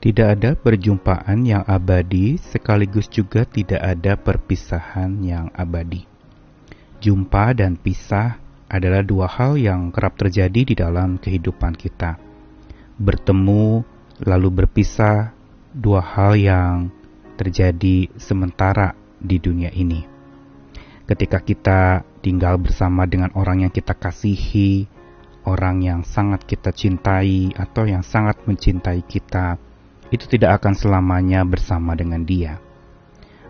Tidak ada perjumpaan yang abadi, sekaligus juga tidak ada perpisahan yang abadi. Jumpa dan pisah adalah dua hal yang kerap terjadi di dalam kehidupan kita. Bertemu lalu berpisah, dua hal yang terjadi sementara di dunia ini. Ketika kita tinggal bersama dengan orang yang kita kasihi, orang yang sangat kita cintai, atau yang sangat mencintai kita, itu tidak akan selamanya bersama dengan dia.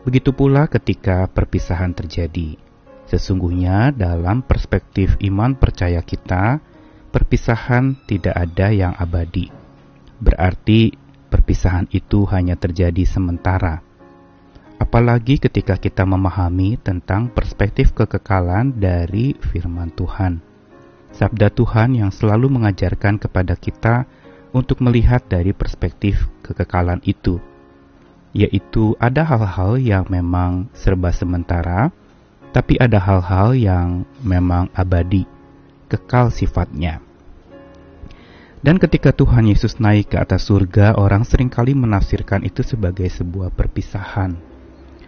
Begitu pula ketika perpisahan terjadi. Sesungguhnya dalam perspektif iman percaya kita, perpisahan tidak ada yang abadi. Berarti perpisahan itu hanya terjadi sementara. Apalagi ketika kita memahami tentang perspektif kekekalan dari firman Tuhan. Sabda Tuhan yang selalu mengajarkan kepada kita untuk melihat dari perspektif kekekalan itu, yaitu ada hal-hal yang memang serba sementara, tapi ada hal-hal yang memang abadi, kekal sifatnya. Dan ketika Tuhan Yesus naik ke atas surga, orang sering kali menafsirkan itu sebagai sebuah perpisahan.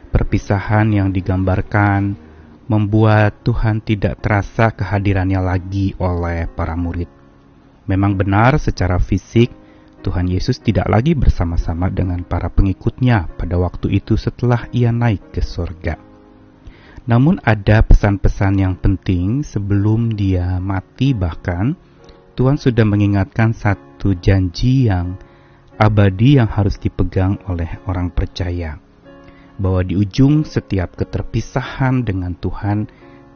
Perpisahan yang digambarkan membuat Tuhan tidak terasa kehadirannya lagi oleh para murid. Memang benar secara fisik Tuhan Yesus tidak lagi bersama-sama dengan para pengikutnya pada waktu itu setelah ia naik ke surga. Namun ada pesan-pesan yang penting sebelum dia mati bahkan Tuhan sudah mengingatkan satu janji yang abadi yang harus dipegang oleh orang percaya. Bahwa di ujung setiap keterpisahan dengan Tuhan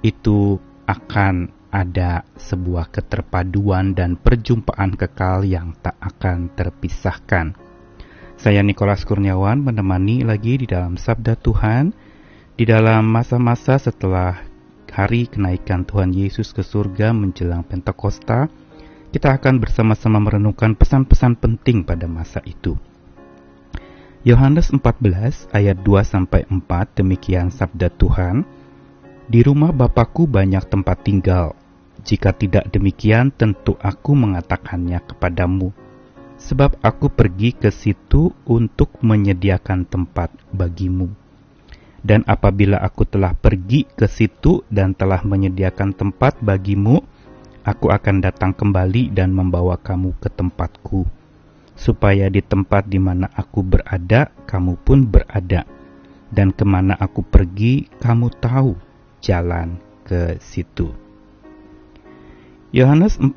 itu akan ada sebuah keterpaduan dan perjumpaan kekal yang tak akan terpisahkan. Saya Nikolas Kurniawan menemani lagi di dalam Sabda Tuhan di dalam masa-masa setelah hari kenaikan Tuhan Yesus ke surga menjelang Pentakosta, kita akan bersama-sama merenungkan pesan-pesan penting pada masa itu. Yohanes 14 ayat 2 sampai 4 demikian sabda Tuhan, Di rumah Bapakku banyak tempat tinggal. Jika tidak demikian, tentu aku mengatakannya kepadamu. Sebab aku pergi ke situ untuk menyediakan tempat bagimu. Dan apabila aku telah pergi ke situ dan telah menyediakan tempat bagimu, aku akan datang kembali dan membawa kamu ke tempatku, supaya di tempat di mana aku berada, kamu pun berada. Dan ke mana aku pergi, kamu tahu jalan ke situ. Yohanes 14,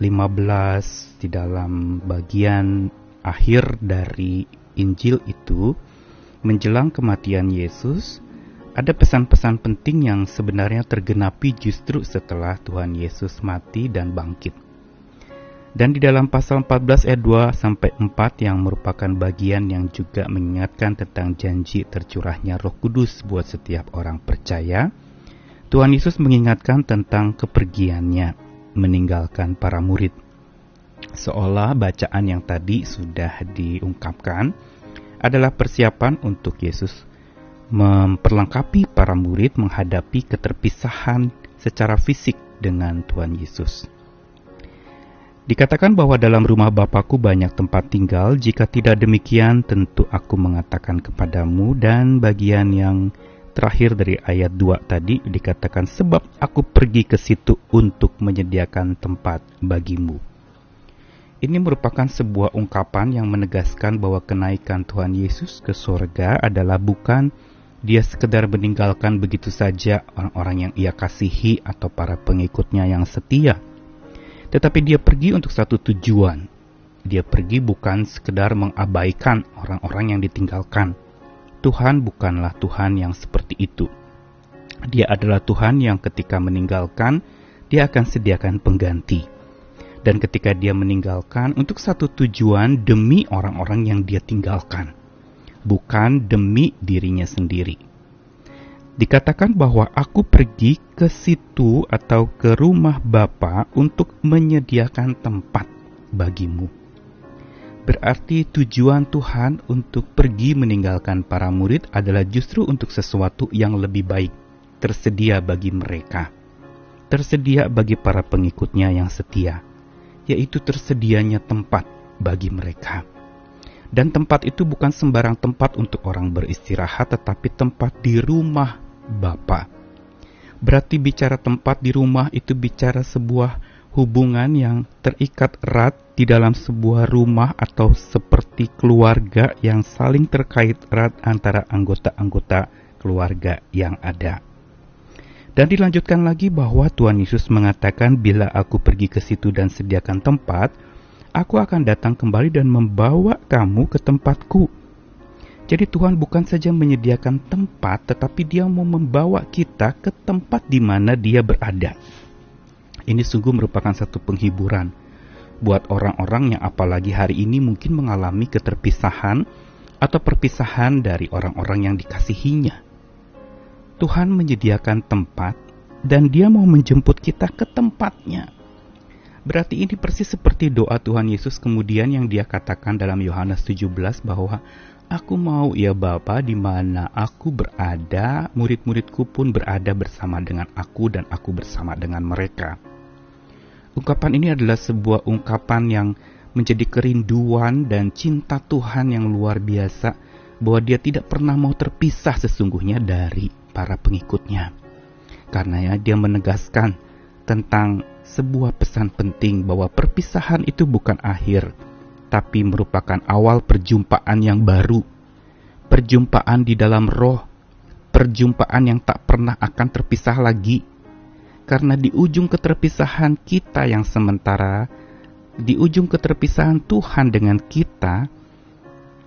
15 di dalam bagian akhir dari Injil itu menjelang kematian Yesus, ada pesan-pesan penting yang sebenarnya tergenapi justru setelah Tuhan Yesus mati dan bangkit. Dan di dalam pasal 14 ayat 2 sampai 4 yang merupakan bagian yang juga mengingatkan tentang janji tercurahnya Roh Kudus buat setiap orang percaya, Tuhan Yesus mengingatkan tentang kepergiannya meninggalkan para murid. Seolah bacaan yang tadi sudah diungkapkan, adalah persiapan untuk Yesus memperlengkapi para murid menghadapi keterpisahan secara fisik dengan Tuhan Yesus. Dikatakan bahwa dalam rumah Bapakku banyak tempat tinggal, jika tidak demikian tentu aku mengatakan kepadamu dan bagian yang terakhir dari ayat 2 tadi dikatakan sebab aku pergi ke situ untuk menyediakan tempat bagimu. Ini merupakan sebuah ungkapan yang menegaskan bahwa kenaikan Tuhan Yesus ke surga adalah bukan dia sekedar meninggalkan begitu saja orang-orang yang ia kasihi atau para pengikutnya yang setia. Tetapi dia pergi untuk satu tujuan. Dia pergi bukan sekedar mengabaikan orang-orang yang ditinggalkan. Tuhan bukanlah Tuhan yang seperti itu. Dia adalah Tuhan yang ketika meninggalkan, dia akan sediakan pengganti dan ketika dia meninggalkan untuk satu tujuan demi orang-orang yang dia tinggalkan, bukan demi dirinya sendiri. Dikatakan bahwa aku pergi ke situ atau ke rumah Bapa untuk menyediakan tempat bagimu. Berarti tujuan Tuhan untuk pergi meninggalkan para murid adalah justru untuk sesuatu yang lebih baik tersedia bagi mereka, tersedia bagi para pengikutnya yang setia yaitu tersedianya tempat bagi mereka. Dan tempat itu bukan sembarang tempat untuk orang beristirahat, tetapi tempat di rumah Bapa. Berarti bicara tempat di rumah itu bicara sebuah hubungan yang terikat erat di dalam sebuah rumah atau seperti keluarga yang saling terkait erat antara anggota-anggota keluarga yang ada. Dan dilanjutkan lagi bahwa Tuhan Yesus mengatakan bila aku pergi ke situ dan sediakan tempat, aku akan datang kembali dan membawa kamu ke tempatku. Jadi Tuhan bukan saja menyediakan tempat, tetapi dia mau membawa kita ke tempat di mana dia berada. Ini sungguh merupakan satu penghiburan buat orang-orang yang apalagi hari ini mungkin mengalami keterpisahan atau perpisahan dari orang-orang yang dikasihinya. Tuhan menyediakan tempat dan dia mau menjemput kita ke tempatnya. Berarti ini persis seperti doa Tuhan Yesus kemudian yang dia katakan dalam Yohanes 17 bahwa Aku mau ya Bapa di mana aku berada, murid-muridku pun berada bersama dengan aku dan aku bersama dengan mereka. Ungkapan ini adalah sebuah ungkapan yang menjadi kerinduan dan cinta Tuhan yang luar biasa bahwa dia tidak pernah mau terpisah sesungguhnya dari para pengikutnya. Karena ya dia menegaskan tentang sebuah pesan penting bahwa perpisahan itu bukan akhir, tapi merupakan awal perjumpaan yang baru. Perjumpaan di dalam roh, perjumpaan yang tak pernah akan terpisah lagi. Karena di ujung keterpisahan kita yang sementara, di ujung keterpisahan Tuhan dengan kita,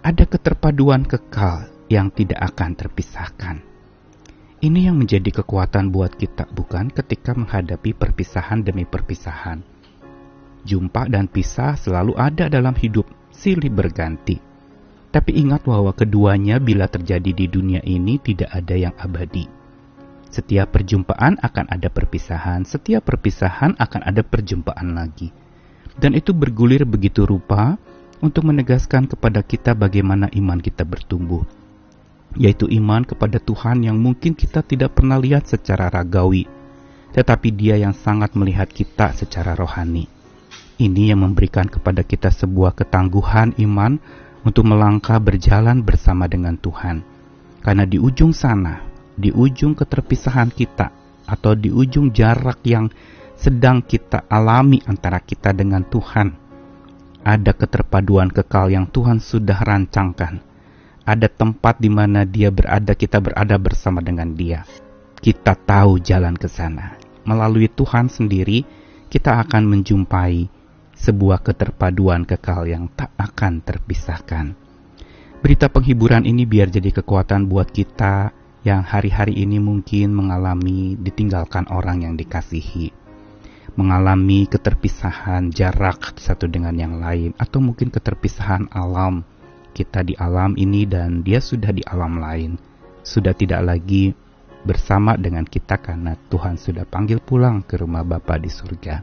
ada keterpaduan kekal yang tidak akan terpisahkan. Ini yang menjadi kekuatan buat kita, bukan ketika menghadapi perpisahan demi perpisahan. Jumpa dan pisah selalu ada dalam hidup, silih berganti. Tapi ingat bahwa keduanya bila terjadi di dunia ini tidak ada yang abadi. Setiap perjumpaan akan ada perpisahan, setiap perpisahan akan ada perjumpaan lagi. Dan itu bergulir begitu rupa untuk menegaskan kepada kita bagaimana iman kita bertumbuh yaitu iman kepada Tuhan yang mungkin kita tidak pernah lihat secara ragawi, tetapi Dia yang sangat melihat kita secara rohani. Ini yang memberikan kepada kita sebuah ketangguhan iman untuk melangkah berjalan bersama dengan Tuhan. Karena di ujung sana, di ujung keterpisahan kita, atau di ujung jarak yang sedang kita alami antara kita dengan Tuhan, ada keterpaduan kekal yang Tuhan sudah rancangkan ada tempat di mana dia berada, kita berada bersama dengan dia. Kita tahu jalan ke sana. Melalui Tuhan sendiri, kita akan menjumpai sebuah keterpaduan kekal yang tak akan terpisahkan. Berita penghiburan ini biar jadi kekuatan buat kita yang hari-hari ini mungkin mengalami ditinggalkan orang yang dikasihi, mengalami keterpisahan jarak satu dengan yang lain, atau mungkin keterpisahan alam kita di alam ini dan dia sudah di alam lain, sudah tidak lagi bersama dengan kita karena Tuhan sudah panggil pulang ke rumah Bapa di surga.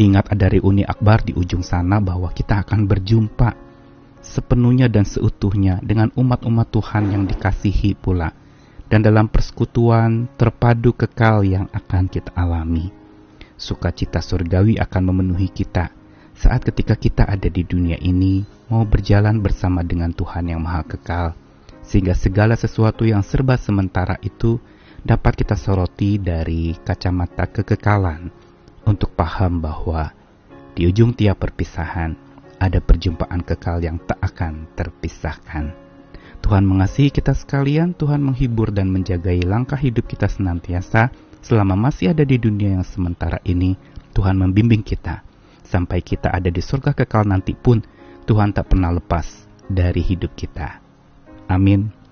Ingat ada reuni akbar di ujung sana bahwa kita akan berjumpa sepenuhnya dan seutuhnya dengan umat-umat Tuhan yang dikasihi pula dan dalam persekutuan terpadu kekal yang akan kita alami. Sukacita surgawi akan memenuhi kita saat ketika kita ada di dunia ini mau berjalan bersama dengan Tuhan yang Maha Kekal, sehingga segala sesuatu yang serba sementara itu dapat kita soroti dari kacamata kekekalan untuk paham bahwa di ujung tiap perpisahan ada perjumpaan kekal yang tak akan terpisahkan. Tuhan mengasihi kita sekalian, Tuhan menghibur dan menjagai langkah hidup kita senantiasa selama masih ada di dunia yang sementara ini. Tuhan membimbing kita sampai kita ada di surga kekal nanti pun Tuhan tak pernah lepas dari hidup kita. Amin.